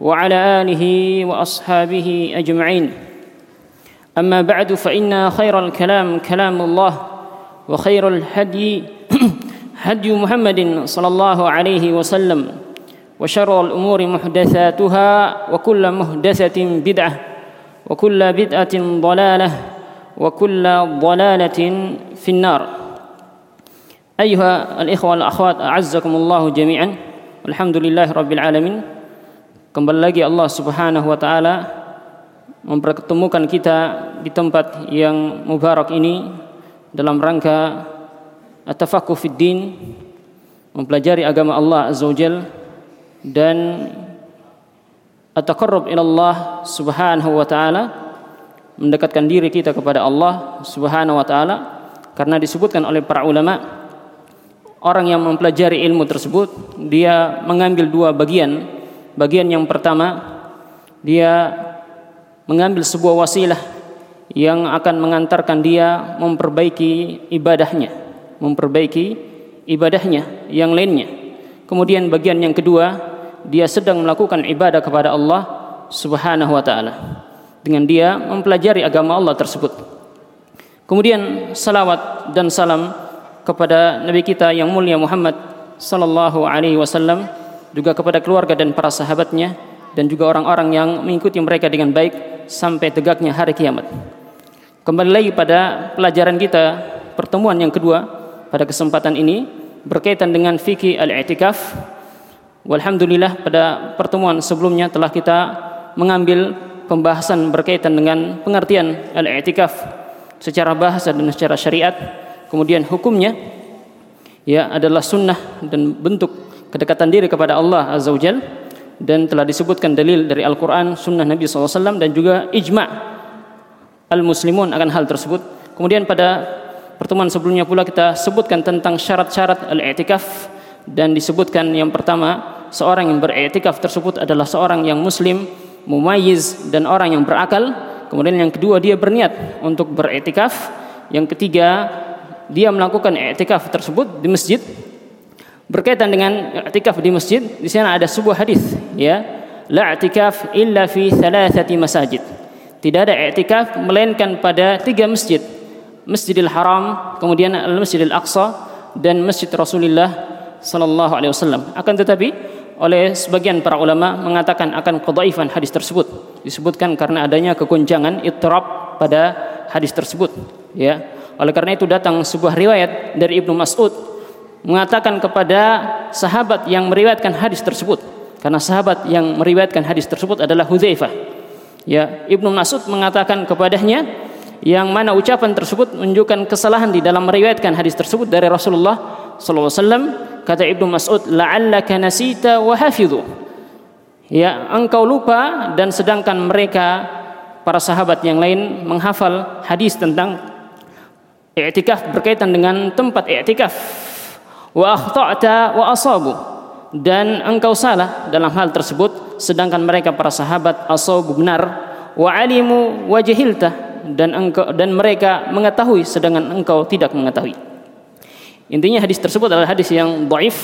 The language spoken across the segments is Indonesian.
وعلى آله وأصحابه أجمعين. أما بعد فإن خير الكلام كلام الله وخير الهدي هدي محمد صلى الله عليه وسلم وشر الأمور محدثاتها وكل محدثة بدعة وكل بدعة ضلالة وكل ضلالة في النار. أيها الإخوة والأخوات أعزكم الله جميعا الحمد لله رب العالمين. Kembali lagi Allah Subhanahu wa taala mempertemukan kita di tempat yang mubarak ini dalam rangka at-tafaqquh fid din mempelajari agama Allah Azza wa dan at-taqarrub ila Allah Subhanahu wa taala mendekatkan diri kita kepada Allah Subhanahu wa taala karena disebutkan oleh para ulama orang yang mempelajari ilmu tersebut dia mengambil dua bagian bagian yang pertama dia mengambil sebuah wasilah yang akan mengantarkan dia memperbaiki ibadahnya memperbaiki ibadahnya yang lainnya. Kemudian bagian yang kedua dia sedang melakukan ibadah kepada Allah Subhanahu wa taala dengan dia mempelajari agama Allah tersebut. Kemudian salawat dan salam kepada Nabi kita yang mulia Muhammad sallallahu alaihi wasallam juga kepada keluarga dan para sahabatnya dan juga orang-orang yang mengikuti mereka dengan baik sampai tegaknya hari kiamat. Kembali lagi pada pelajaran kita pertemuan yang kedua pada kesempatan ini berkaitan dengan fikih al-i'tikaf. Walhamdulillah pada pertemuan sebelumnya telah kita mengambil pembahasan berkaitan dengan pengertian al-i'tikaf secara bahasa dan secara syariat kemudian hukumnya ya adalah sunnah dan bentuk kedekatan diri kepada Allah Azza wajal dan telah disebutkan dalil dari Al-Quran, sunnah Nabi SAW dan juga ijma' al-muslimun akan hal tersebut. Kemudian pada pertemuan sebelumnya pula kita sebutkan tentang syarat-syarat al-i'tikaf dan disebutkan yang pertama seorang yang beriktikaf tersebut adalah seorang yang muslim mumayyiz dan orang yang berakal. Kemudian yang kedua dia berniat untuk beriktikaf. Yang ketiga dia melakukan i'tikaf tersebut di masjid berkaitan dengan i'tikaf di masjid di sana ada sebuah hadis ya. La i'tikaf illa fi thalathati masajid. Tidak ada i'tikaf melainkan pada tiga masjid. Masjidil Haram kemudian Al-Masjidil Aqsa dan Masjid Rasulullah sallallahu alaihi wasallam. Akan tetapi oleh sebagian para ulama mengatakan akan kedhaifan hadis tersebut. Disebutkan karena adanya kegoncangan ittirab pada hadis tersebut ya. Oleh karena itu datang sebuah riwayat dari Ibnu Mas'ud mengatakan kepada sahabat yang meriwayatkan hadis tersebut. Karena sahabat yang meriwayatkan hadis tersebut adalah Hudzaifah. Ya, Ibnu Mas'ud mengatakan kepadanya yang mana ucapan tersebut menunjukkan kesalahan di dalam meriwayatkan hadis tersebut dari Rasulullah sallallahu alaihi wasallam. Kata Ibnu Mas'ud la'allaka nasita wa hafidhu. Ya engkau lupa dan sedangkan mereka para sahabat yang lain menghafal hadis tentang i'tikaf berkaitan dengan tempat i'tikaf wa akhta'ta wa asabu. Dan engkau salah dalam hal tersebut sedangkan mereka para sahabat asabu benar. Wa alimu wa jahilta dan engkau dan mereka mengetahui sedangkan engkau tidak mengetahui. Intinya hadis tersebut adalah hadis yang dhaif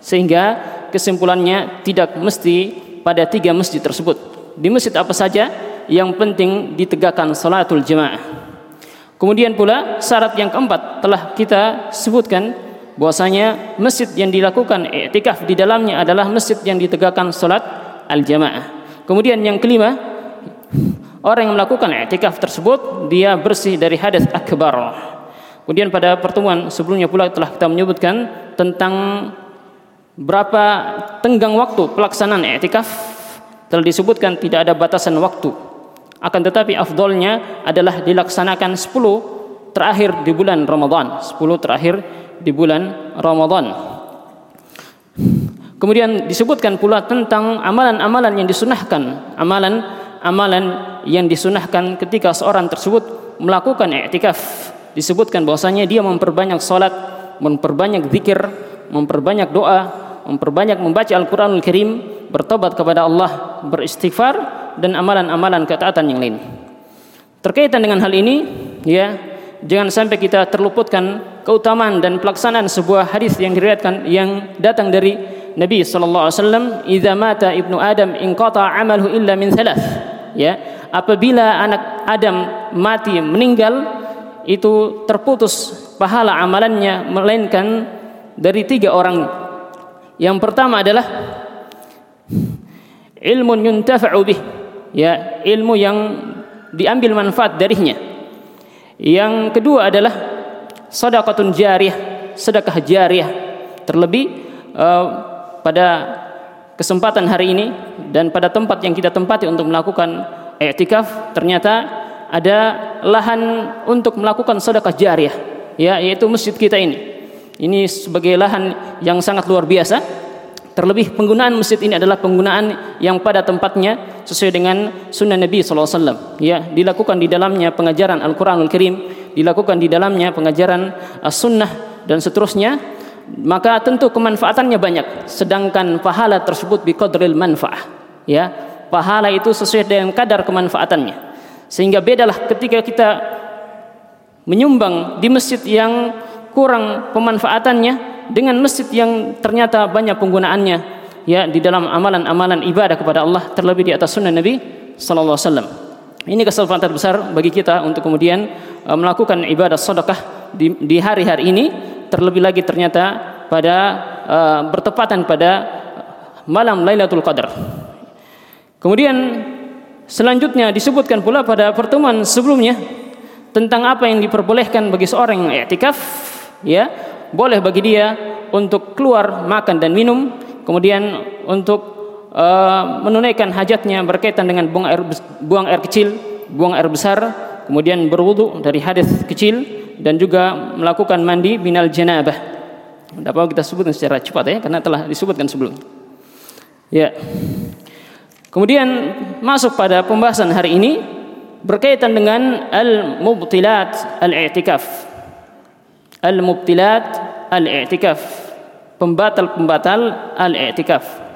sehingga kesimpulannya tidak mesti pada tiga masjid tersebut. Di masjid apa saja yang penting ditegakkan salatul jamaah Kemudian pula syarat yang keempat telah kita sebutkan bahwasanya masjid yang dilakukan i'tikaf di dalamnya adalah masjid yang ditegakkan salat al-jamaah. Kemudian yang kelima, orang yang melakukan i'tikaf tersebut dia bersih dari hadas akbar. Kemudian pada pertemuan sebelumnya pula telah kita menyebutkan tentang berapa tenggang waktu pelaksanaan i'tikaf telah disebutkan tidak ada batasan waktu akan tetapi afdolnya adalah dilaksanakan 10 terakhir di bulan Ramadan 10 terakhir di bulan Ramadan Kemudian disebutkan pula tentang amalan-amalan yang disunahkan, amalan amalan yang disunahkan ketika seorang tersebut melakukan i'tikaf. Disebutkan bahwasanya dia memperbanyak salat, memperbanyak zikir, memperbanyak doa, memperbanyak membaca Al-Qur'anul Karim, bertobat kepada Allah, beristighfar dan amalan-amalan ketaatan yang lain. Terkaitan dengan hal ini, ya, jangan sampai kita terluputkan keutamaan dan pelaksanaan sebuah hadis yang diriwayatkan yang datang dari Nabi sallallahu alaihi wasallam, "Idza mata ibnu Adam inqata 'amaluhu illa min thalath." Ya, apabila anak Adam mati meninggal itu terputus pahala amalannya melainkan dari tiga orang. Yang pertama adalah ilmu yuntafa'u bih. Ya, ilmu yang diambil manfaat darinya. Yang kedua adalah sedekahun jariyah, sedekah jariyah. Terlebih uh, pada kesempatan hari ini dan pada tempat yang kita tempati untuk melakukan i'tikaf ternyata ada lahan untuk melakukan sedekah jariyah ya yaitu masjid kita ini. Ini sebagai lahan yang sangat luar biasa Terlebih penggunaan masjid ini adalah penggunaan yang pada tempatnya sesuai dengan sunnah Nabi SAW. Ya, dilakukan di dalamnya pengajaran Al-Quranul Karim, dilakukan di dalamnya pengajaran As-Sunnah dan seterusnya. Maka tentu kemanfaatannya banyak. Sedangkan pahala tersebut biqadril manfaah. Ya, pahala itu sesuai dengan kadar kemanfaatannya. Sehingga bedalah ketika kita menyumbang di masjid yang kurang pemanfaatannya dengan masjid yang ternyata banyak penggunaannya ya di dalam amalan-amalan ibadah kepada Allah terlebih di atas sunnah Nabi sallallahu alaihi wasallam. Ini kesempatan besar bagi kita untuk kemudian uh, melakukan ibadah sedekah di, di hari-hari ini terlebih lagi ternyata pada uh, bertepatan pada malam Lailatul Qadar. Kemudian selanjutnya disebutkan pula pada pertemuan sebelumnya tentang apa yang diperbolehkan bagi seorang yang i'tikaf ya boleh bagi dia untuk keluar makan dan minum, kemudian untuk uh, menunaikan hajatnya berkaitan dengan buang air buang air kecil, buang air besar, kemudian berwudu dari hadis kecil dan juga melakukan mandi binal janabah. Dapat kita sebutkan secara cepat ya karena telah disebutkan sebelum. Ya. Kemudian masuk pada pembahasan hari ini berkaitan dengan al-mubtilat al-i'tikaf al-mubtilat al-i'tikaf pembatal-pembatal al-i'tikaf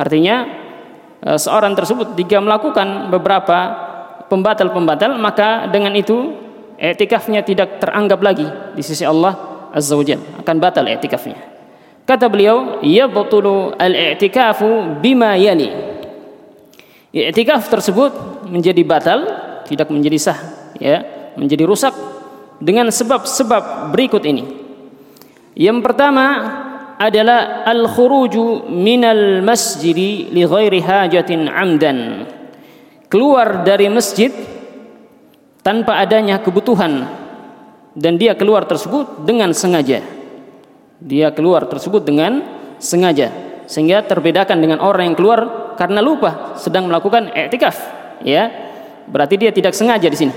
artinya eh, seorang tersebut jika melakukan beberapa pembatal-pembatal maka dengan itu i'tikafnya tidak teranggap lagi di sisi Allah Azza wa Jalla. Akan batal i'tikafnya. Kata beliau yabtulu al-i'tikafu bima yali. I'tikaf tersebut menjadi batal tidak menjadi sah ya menjadi rusak dengan sebab-sebab berikut ini. Yang pertama adalah al-khuruju minal masjidi li ghairi hajatin amdan. Keluar dari masjid tanpa adanya kebutuhan dan dia keluar tersebut dengan sengaja. Dia keluar tersebut dengan sengaja sehingga terbedakan dengan orang yang keluar karena lupa sedang melakukan i'tikaf, ya. Berarti dia tidak sengaja di sini.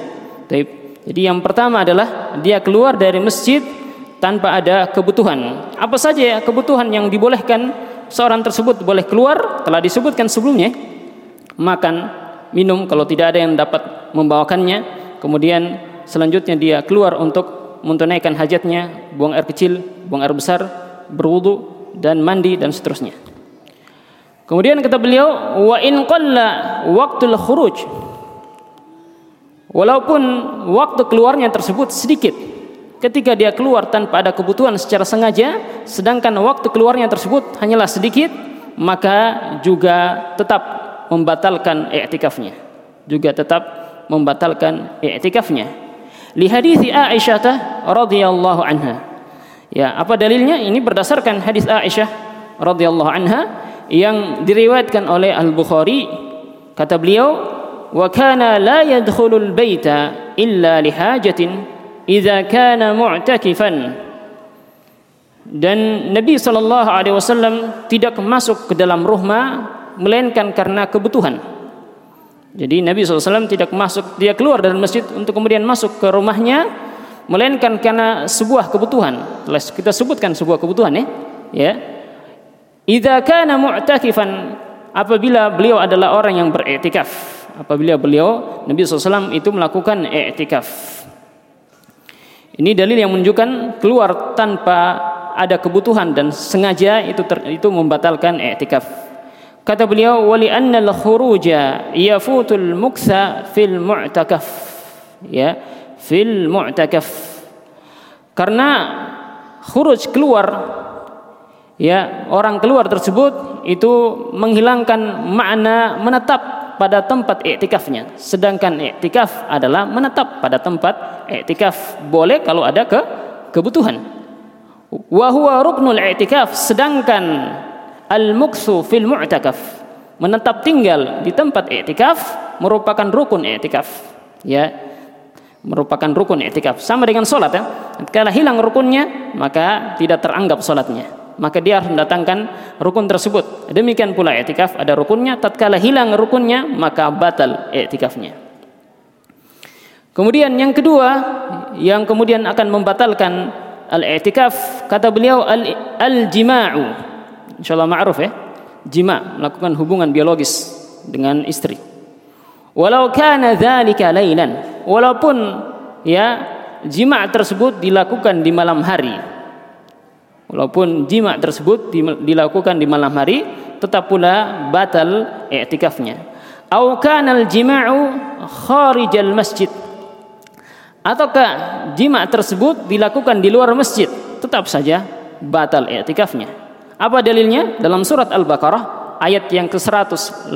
Jadi yang pertama adalah dia keluar dari masjid tanpa ada kebutuhan. Apa saja ya kebutuhan yang dibolehkan seorang tersebut boleh keluar telah disebutkan sebelumnya. Makan, minum kalau tidak ada yang dapat membawakannya. Kemudian selanjutnya dia keluar untuk menunaikan hajatnya, buang air kecil, buang air besar, berwudu dan mandi dan seterusnya. Kemudian kata beliau, wa in qalla waqtul khuruj Walaupun waktu keluarnya tersebut sedikit, ketika dia keluar tanpa ada kebutuhan secara sengaja sedangkan waktu keluarnya tersebut hanyalah sedikit maka juga tetap membatalkan i'tikafnya. Juga tetap membatalkan i'tikafnya. Li hadithi Aisyah radhiyallahu anha. Ya apa dalilnya? Ini berdasarkan hadis Aisyah radhiyallahu anha yang diriwayatkan oleh Al-Bukhari. Kata beliau wa kana la yadkhulul baita illa lihajatin." idza kana mu'takifan dan Nabi sallallahu alaihi wasallam tidak masuk ke dalam rumah melainkan karena kebutuhan. Jadi Nabi Shallallahu Alaihi Wasallam tidak masuk, dia keluar dari masjid untuk kemudian masuk ke rumahnya, melainkan karena sebuah kebutuhan. Kita sebutkan sebuah kebutuhan eh, ya. Ya. Idza kana mu'takifan apabila beliau adalah orang yang beriktikaf, apabila beliau Nabi Shallallahu Alaihi Wasallam itu melakukan iktikaf. Ini dalil yang menunjukkan keluar tanpa ada kebutuhan dan sengaja itu ter, itu membatalkan i'tikaf. Kata beliau wali anna al-khuruja yafutul muksa fil mu'takaf. Ya, fil mu'takaf. Karena khuruj keluar ya orang keluar tersebut itu menghilangkan makna menetap pada tempat iktikafnya sedangkan iktikaf adalah menetap pada tempat iktikaf boleh kalau ada ke kebutuhan. Wa huwa ruknul i'tikaf. Sedangkan al muksu fil mu'takaf. Menetap tinggal di tempat i'tikaf merupakan rukun i'tikaf. Ya merupakan rukun i'tikaf. Sama dengan salat ya. Kalau hilang rukunnya maka tidak teranggap salatnya maka dia harus mendatangkan rukun tersebut. Demikian pula etikaf ada rukunnya, tatkala hilang rukunnya maka batal etikafnya. Kemudian yang kedua yang kemudian akan membatalkan al-i'tikaf kata beliau al-jima'u. Insyaallah ma'ruf ya. Jima melakukan hubungan biologis dengan istri. Walau kana dzalika lailan, walaupun ya jima' tersebut dilakukan di malam hari Walaupun jima tersebut dilakukan di malam hari, tetap pula batal i'tikafnya. Au kana al-jima'u kharijal masjid. Ataukah jima tersebut dilakukan di luar masjid, tetap saja batal i'tikafnya. Apa dalilnya? Dalam surat Al-Baqarah ayat yang ke-187.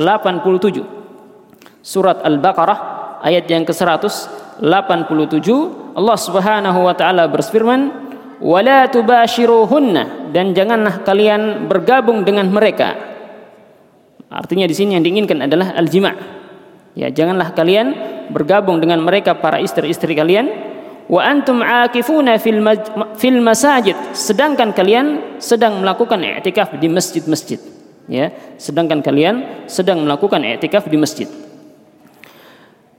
Surat Al-Baqarah ayat yang ke-187 Allah Subhanahu wa taala berfirman wala tubashiruhunna dan janganlah kalian bergabung dengan mereka. Artinya di sini yang diinginkan adalah al-jima'. Ya, janganlah kalian bergabung dengan mereka para istri-istri kalian wa antum aakifuna fil fil masajid sedangkan kalian sedang melakukan i'tikaf di masjid-masjid. Ya, sedangkan kalian sedang melakukan i'tikaf di masjid.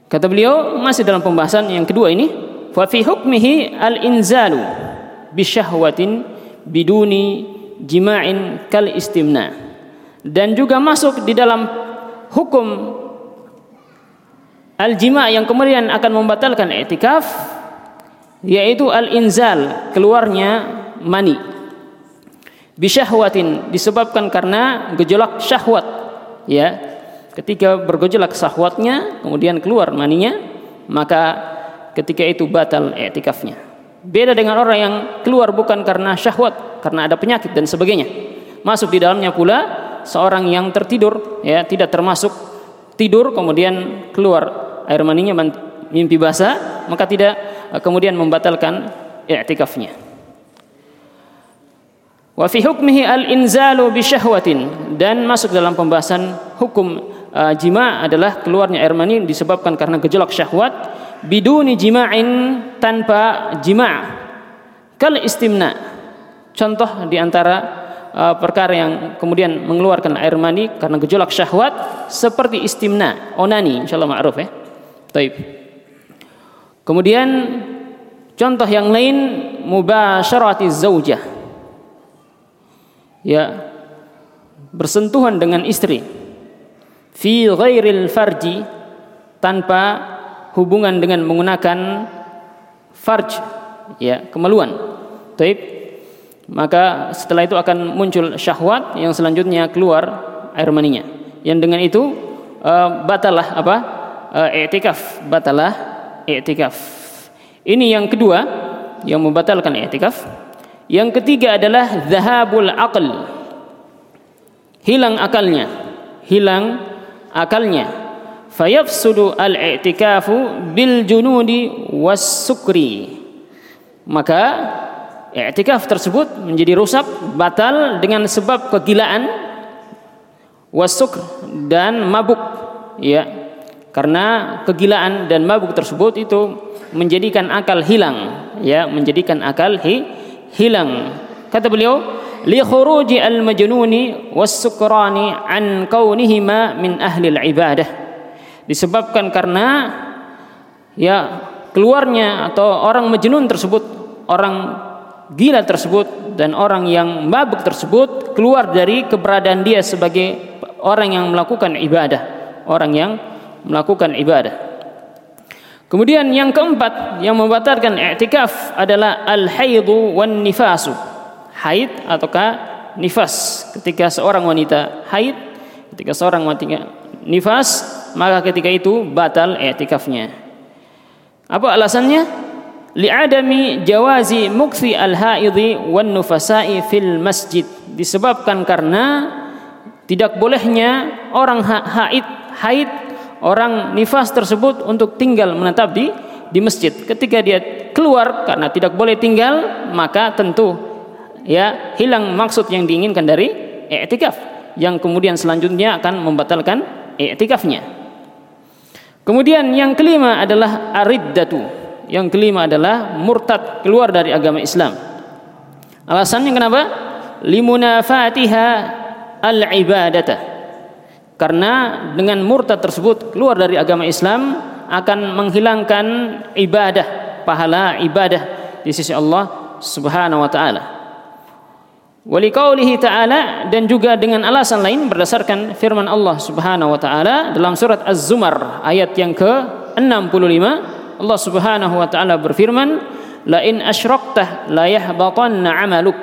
Kata beliau masih dalam pembahasan yang kedua ini, fa fi hukmihi al-inzalu bisyahwatin biduni jima'in kal istimna. Dan juga masuk di dalam hukum al jima' yang kemudian akan membatalkan i'tikaf yaitu al inzal keluarnya mani. Bisyahwatin disebabkan karena gejolak syahwat ya. Ketika bergejolak syahwatnya kemudian keluar maninya maka ketika itu batal i'tikafnya Beda dengan orang yang keluar bukan karena syahwat, karena ada penyakit dan sebagainya. Masuk di dalamnya pula seorang yang tertidur, ya tidak termasuk tidur kemudian keluar air maninya mimpi basah, maka tidak eh, kemudian membatalkan i'tikafnya. Wa fi hukmihi al-inzalu bi syahwatin dan masuk dalam pembahasan hukum uh, jima adalah keluarnya air mani disebabkan karena gejolak syahwat biduni jima'in tanpa jima' kal istimna. Contoh di antara uh, perkara yang kemudian mengeluarkan air mani karena gejolak syahwat seperti istimna onani insyaallah ma'ruf ya. Taib. kemudian contoh yang lain mubasyarati zaujah. Ya bersentuhan dengan istri. Fi ghairil farji tanpa hubungan dengan menggunakan farj ya kemaluan. Taib. Maka setelah itu akan muncul syahwat yang selanjutnya keluar air maninya. Yang dengan itu uh, batalah apa? Uh, i'tikaf, batalah i'tikaf. Ini yang kedua yang membatalkan i'tikaf. Yang ketiga adalah zahabul aql. Hilang akalnya. Hilang akalnya fayafsudu al-i'tikafu bil junudi was sukri maka i'tikaf tersebut menjadi rusak batal dengan sebab kegilaan wasuk dan mabuk ya. Karena kegilaan dan mabuk tersebut itu menjadikan akal hilang ya menjadikan akal hi, hilang. Kata beliau li khuruji al majnuni was sukrani an kaunihima min ahli al ibadah disebabkan karena ya keluarnya atau orang majnun tersebut, orang gila tersebut dan orang yang mabuk tersebut keluar dari keberadaan dia sebagai orang yang melakukan ibadah, orang yang melakukan ibadah. Kemudian yang keempat yang membatalkan i'tikaf adalah al-haidu wan nifasu. Haid ataukah nifas. Ketika seorang wanita haid, ketika seorang wanita nifas, maka ketika itu batal i'tikafnya. Apa alasannya? li'adami jawazi mukthi al-haidhi wan nufasa'i fil masjid disebabkan karena tidak bolehnya orang haid haid orang nifas tersebut untuk tinggal menetap di di masjid ketika dia keluar karena tidak boleh tinggal maka tentu ya hilang maksud yang diinginkan dari i'tikaf yang kemudian selanjutnya akan membatalkan i'tikafnya kemudian yang kelima adalah ariddatu yang kelima adalah murtad keluar dari agama Islam. Alasannya kenapa? Limunafatiha al-ibadata. Karena dengan murtad tersebut keluar dari agama Islam akan menghilangkan ibadah, pahala ibadah di sisi Allah Subhanahu wa taala. Walikaulihi ta'ala dan juga dengan alasan lain berdasarkan firman Allah Subhanahu wa taala dalam surat Az-Zumar ayat yang ke-65 Allah Subhanahu wa taala berfirman, "La in asyrakta la 'amaluk."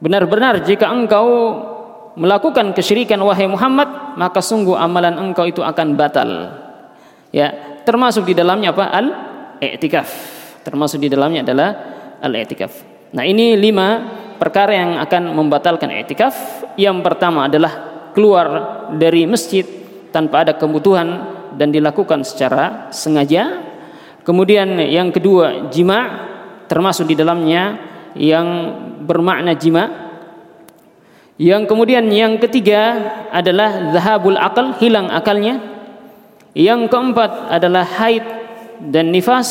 Benar-benar jika engkau melakukan kesyirikan wahai Muhammad, maka sungguh amalan engkau itu akan batal. Ya, termasuk di dalamnya apa? Al-i'tikaf. Termasuk di dalamnya adalah al-i'tikaf. Nah, ini lima perkara yang akan membatalkan i'tikaf. Yang pertama adalah keluar dari masjid tanpa ada kebutuhan dan dilakukan secara sengaja. Kemudian yang kedua jima termasuk di dalamnya yang bermakna jima. Yang kemudian yang ketiga adalah zahabul akal, hilang akalnya. Yang keempat adalah haid dan nifas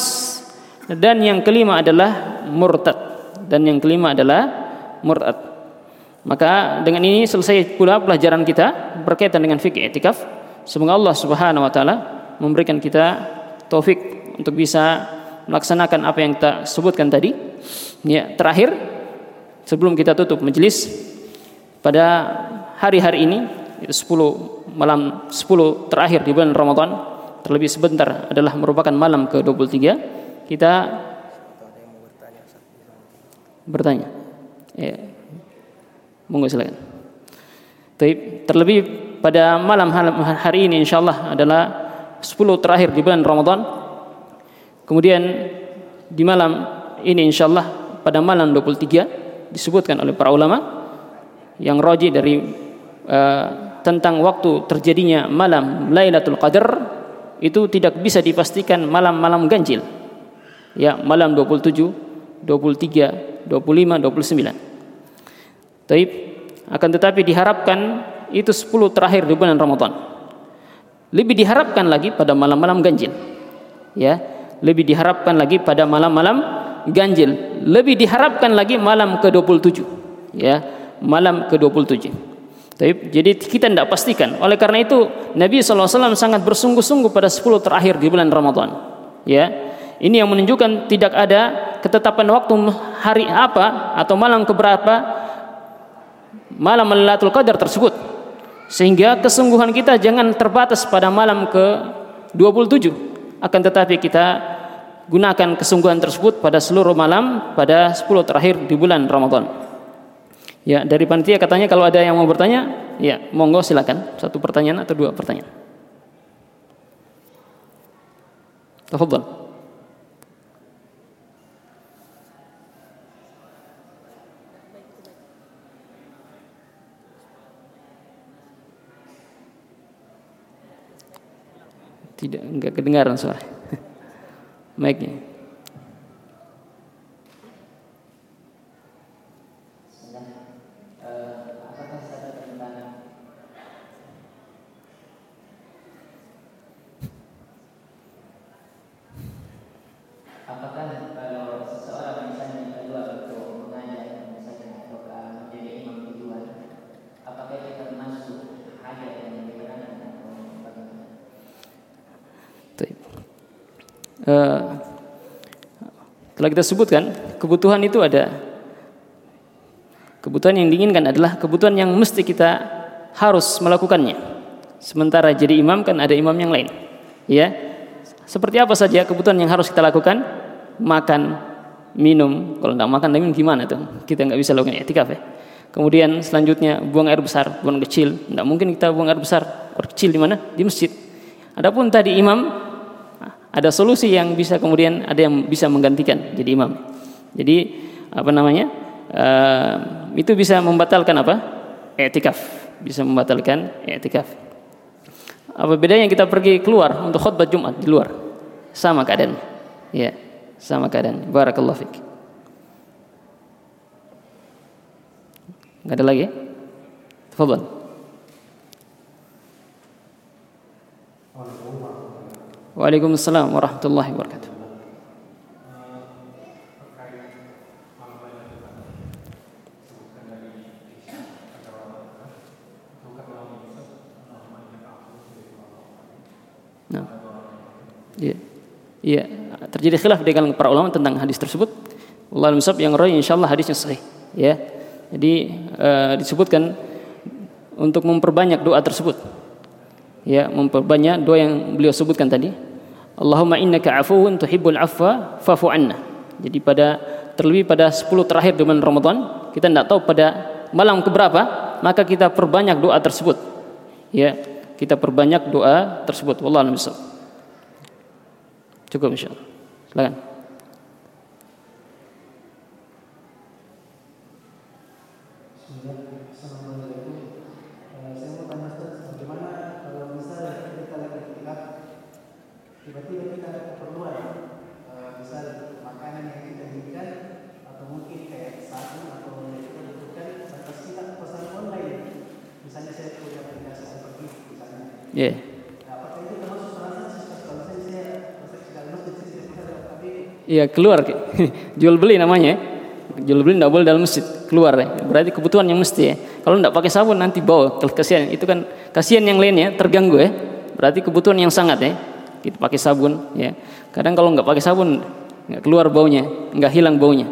dan yang kelima adalah murtad dan yang kelima adalah murtad. Maka dengan ini selesai pula pelajaran kita berkaitan dengan fikih etikaf. Semoga Allah Subhanahu wa taala memberikan kita taufik untuk bisa melaksanakan apa yang kita sebutkan tadi. Ya, terakhir sebelum kita tutup majelis pada hari-hari ini itu 10 malam 10 terakhir di bulan Ramadan terlebih sebentar adalah merupakan malam ke-23 kita bertanya ya monggo silakan terlebih pada malam hari ini insyaallah adalah 10 terakhir di bulan Ramadan. Kemudian di malam ini insyaallah pada malam 23 disebutkan oleh para ulama yang roji dari uh, tentang waktu terjadinya malam Lailatul Qadar itu tidak bisa dipastikan malam-malam ganjil. Ya, malam 27, 23, 25, 29. Taib akan tetapi diharapkan itu 10 terakhir di bulan Ramadan. Lebih diharapkan lagi pada malam-malam ganjil. Ya, lebih diharapkan lagi pada malam-malam ganjil. Lebih diharapkan lagi malam ke-27. Ya, malam ke-27. Jadi kita tidak pastikan. Oleh karena itu Nabi SAW sangat bersungguh-sungguh pada 10 terakhir di bulan Ramadan. Ya, ini yang menunjukkan tidak ada ketetapan waktu hari apa atau malam keberapa malam Lailatul Qadar tersebut. Sehingga kesungguhan kita jangan terbatas pada malam ke 27 akan tetapi kita gunakan kesungguhan tersebut pada seluruh malam pada 10 terakhir di bulan Ramadan. Ya, dari panitia katanya kalau ada yang mau bertanya, ya monggo silakan. Satu pertanyaan atau dua pertanyaan. Tafadhol. Tidak, enggak kedengaran suara. Mic-nya. Eh, telah kita sebutkan kebutuhan itu ada kebutuhan yang diinginkan adalah kebutuhan yang mesti kita harus melakukannya Sementara jadi imam kan ada imam yang lain. Ya. Seperti apa saja kebutuhan yang harus kita lakukan? Makan, minum. Kalau tidak makan minum gimana tuh? Kita nggak bisa lakukan etikaf ya. Kemudian selanjutnya buang air besar, buang kecil. Tidak mungkin kita buang air besar, air kecil di mana? Di masjid. Adapun tadi imam ada solusi yang bisa kemudian ada yang bisa menggantikan jadi imam. Jadi apa namanya? Uh, itu bisa membatalkan apa? Etikaf. Bisa membatalkan etikaf. Apa bedanya kita pergi keluar untuk khutbah Jumat di luar? Sama keadaan. Ya, sama keadaan. Barakallahu fiik. Enggak ada lagi? Tafadhal. Waalaikumsalam warahmatullahi wabarakatuh. Nah. Iya. Iya, terjadi khilaf di kalangan para ulama tentang hadis tersebut. Allah musab yang roh insyaallah hadisnya sahih, ya. Jadi uh, disebutkan untuk memperbanyak doa tersebut. Ya, memperbanyak doa yang beliau sebutkan tadi. Allahumma innaka afuwun tuhibbul afwa fa'fu anna. Jadi pada terlebih pada 10 terakhir di bulan Ramadan, kita tidak tahu pada malam keberapa, maka kita perbanyak doa tersebut. Ya, kita perbanyak doa tersebut. Wallahu a'lam Cukup insyaallah. Silakan. Yeah. Iya keluar. Jual beli namanya jual beli tidak boleh dalam masjid keluar ya. berarti kebutuhan yang mesti ya. Kalau tidak pakai sabun nanti bawa kasihan itu kan kasihan yang lainnya terganggu ya. Berarti kebutuhan yang sangat ya. Kita pakai sabun ya. Kadang kalau nggak pakai sabun nggak keluar baunya nggak hilang baunya.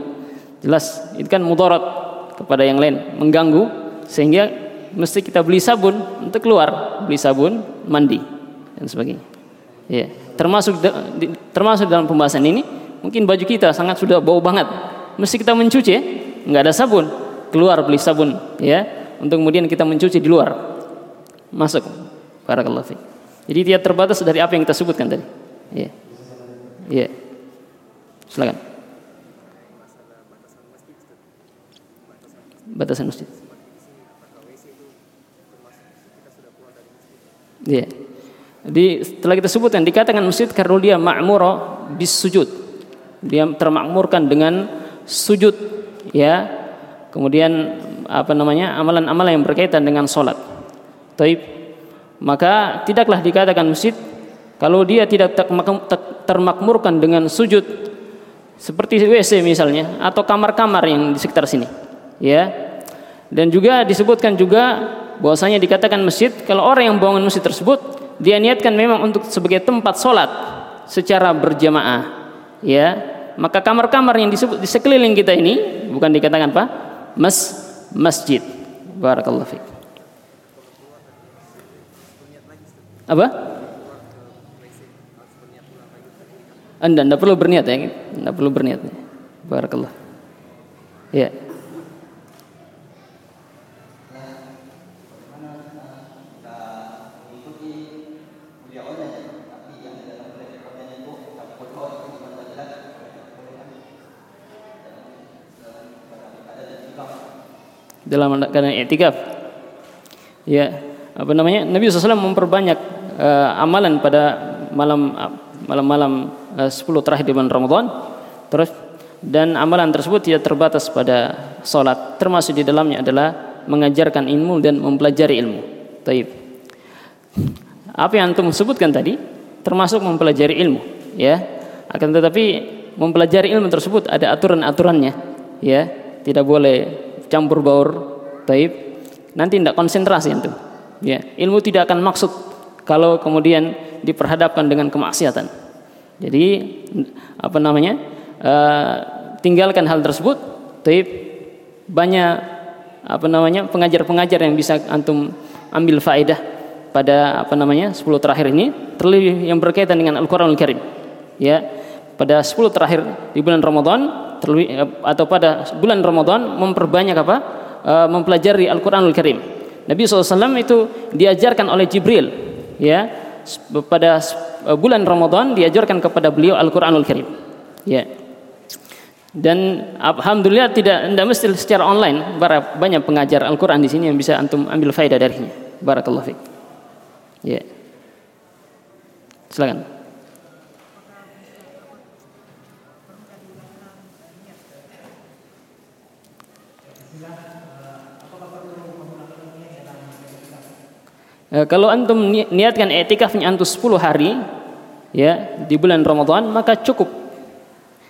Jelas itu kan mudarat kepada yang lain mengganggu sehingga mesti kita beli sabun untuk keluar, beli sabun, mandi dan sebagainya. Ya, termasuk termasuk dalam pembahasan ini, mungkin baju kita sangat sudah bau banget. Mesti kita mencuci nggak ada sabun, keluar beli sabun ya, untuk kemudian kita mencuci di luar. Masuk. Barakallahu fiik. Jadi dia terbatas dari apa yang kita sebutkan tadi. Ya. Ya. Silakan. Batasan masjid. Iya. Jadi setelah kita sebutkan dikatakan masjid karena dia ma'muro bis sujud. Dia termakmurkan dengan sujud ya. Kemudian apa namanya? amalan-amalan yang berkaitan dengan salat. Taib. Maka tidaklah dikatakan masjid kalau dia tidak termakmurkan dengan sujud seperti WC misalnya atau kamar-kamar yang di sekitar sini. Ya. Dan juga disebutkan juga bahwasanya dikatakan masjid kalau orang yang bangun masjid tersebut dia niatkan memang untuk sebagai tempat sholat secara berjamaah ya. Maka kamar-kamar yang disebut di sekeliling kita ini bukan dikatakan apa? Mas masjid. Barakallahu fiik apa? Anda tidak perlu berniat ya. Tidak perlu berniat. Barakallah ya dalam keadaan i'tikaf. Ya, apa namanya? Nabi SAW memperbanyak uh, amalan pada malam malam-malam uh, 10 terakhir di bulan Ramadan. Terus dan amalan tersebut tidak terbatas pada salat, termasuk di dalamnya adalah mengajarkan ilmu dan mempelajari ilmu. Taib. Apa yang antum sebutkan tadi termasuk mempelajari ilmu, ya. Akan tetapi mempelajari ilmu tersebut ada aturan-aturannya, ya. Tidak boleh campur baur taib. Nanti tidak konsentrasi itu. Ya ilmu tidak akan maksud kalau kemudian diperhadapkan dengan kemaksiatan. Jadi apa namanya uh, tinggalkan hal tersebut taib. Banyak apa namanya pengajar-pengajar yang bisa antum ambil faedah pada apa namanya 10 terakhir ini. Terlebih yang berkaitan dengan Al-Qur'anul Karim. Ya, pada 10 terakhir di bulan Ramadan terlebih eh, atau pada bulan Ramadan memperbanyak apa? Uh, mempelajari Al-Qur'anul Karim. Nabi SAW itu diajarkan oleh Jibril ya pada bulan Ramadan diajarkan kepada beliau Al-Qur'anul Karim. Ya. Dan alhamdulillah tidak tidak mesti secara online, banyak pengajar Al-Qur'an di sini yang bisa antum ambil faedah darinya. Barakallahu fiik. Ya. Silakan. E, kalau antum niatkan etikafnya antum 10 hari ya di bulan Ramadan maka cukup.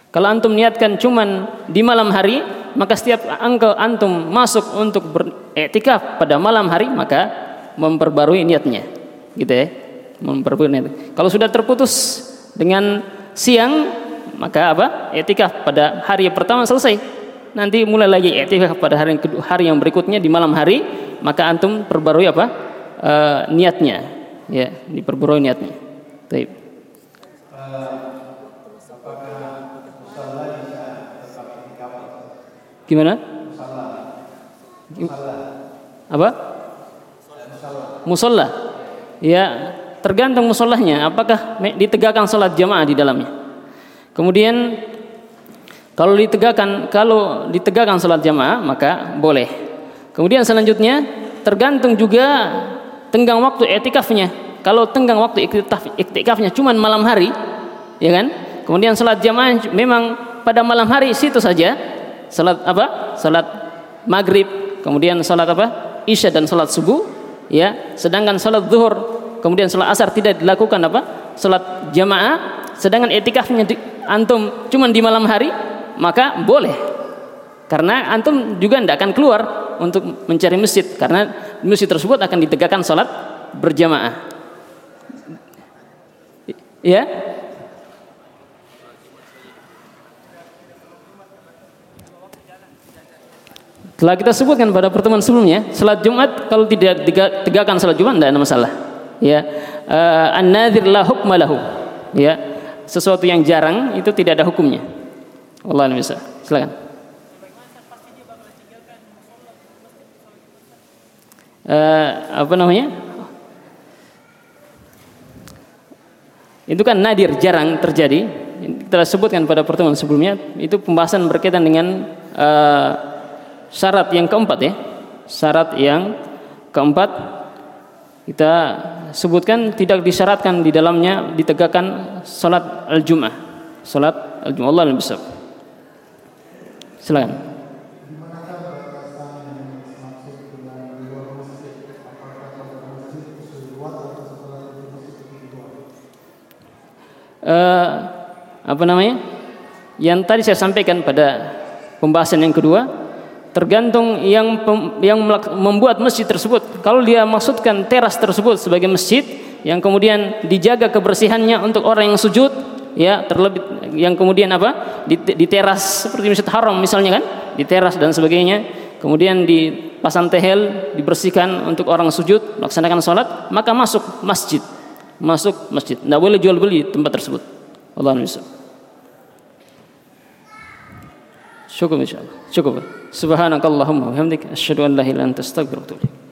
Kalau antum niatkan cuman di malam hari maka setiap angka antum masuk untuk beretikaf pada malam hari maka memperbarui niatnya. Gitu ya memperbenar kalau sudah terputus dengan siang maka apa? Etikaf pada hari pertama selesai. Nanti mulai lagi etikaf pada hari yang berikutnya di malam hari maka antum perbarui apa e, niatnya ya diperbarui niatnya Taib. Gimana? Apa? Musola ya tergantung musolahnya apakah ditegakkan sholat jamaah di dalamnya kemudian kalau ditegakkan kalau ditegakkan sholat jamaah maka boleh kemudian selanjutnya tergantung juga tenggang waktu etikafnya kalau tenggang waktu etikafnya cuma malam hari ya kan? Kemudian sholat jamaah memang pada malam hari situ saja. Sholat apa? Sholat maghrib kemudian sholat apa? Isya dan sholat subuh ya. Sedangkan salat zuhur kemudian salat asar tidak dilakukan apa? Salat jamaah. Sedangkan etikafnya di, antum cuma di malam hari maka boleh. Karena antum juga tidak akan keluar untuk mencari masjid karena masjid tersebut akan ditegakkan salat berjamaah ya Telah kita sebutkan pada pertemuan sebelumnya, salat Jumat kalau tidak tegakkan salat Jumat tidak ada masalah. Ya. Uh, An-nadhir la hukma. Ya. Sesuatu yang jarang itu tidak ada hukumnya. Allah bisa. Silakan. Uh, apa namanya? Itu kan nadir, jarang terjadi. Kita sebutkan pada pertemuan sebelumnya, itu pembahasan berkaitan dengan uh, syarat yang keempat ya. Syarat yang keempat kita sebutkan tidak disyaratkan di dalamnya ditegakkan salat al-jum'ah. Salat al-jum'ah. Allah lebih silakan uh, apa namanya? Yang tadi saya sampaikan pada pembahasan yang kedua tergantung yang yang membuat masjid tersebut. Kalau dia maksudkan teras tersebut sebagai masjid yang kemudian dijaga kebersihannya untuk orang yang sujud ya terlebih yang kemudian apa? Di, di teras seperti masjid haram misalnya kan? Di teras dan sebagainya. Kemudian dipasang tehel dibersihkan untuk orang sujud melaksanakan sholat maka masuk masjid masuk masjid tidak boleh jual beli tempat tersebut Allah Syukur insyaallah. Cukup. Subhanakallahumma wa bihamdika asyhadu an la ilaha illa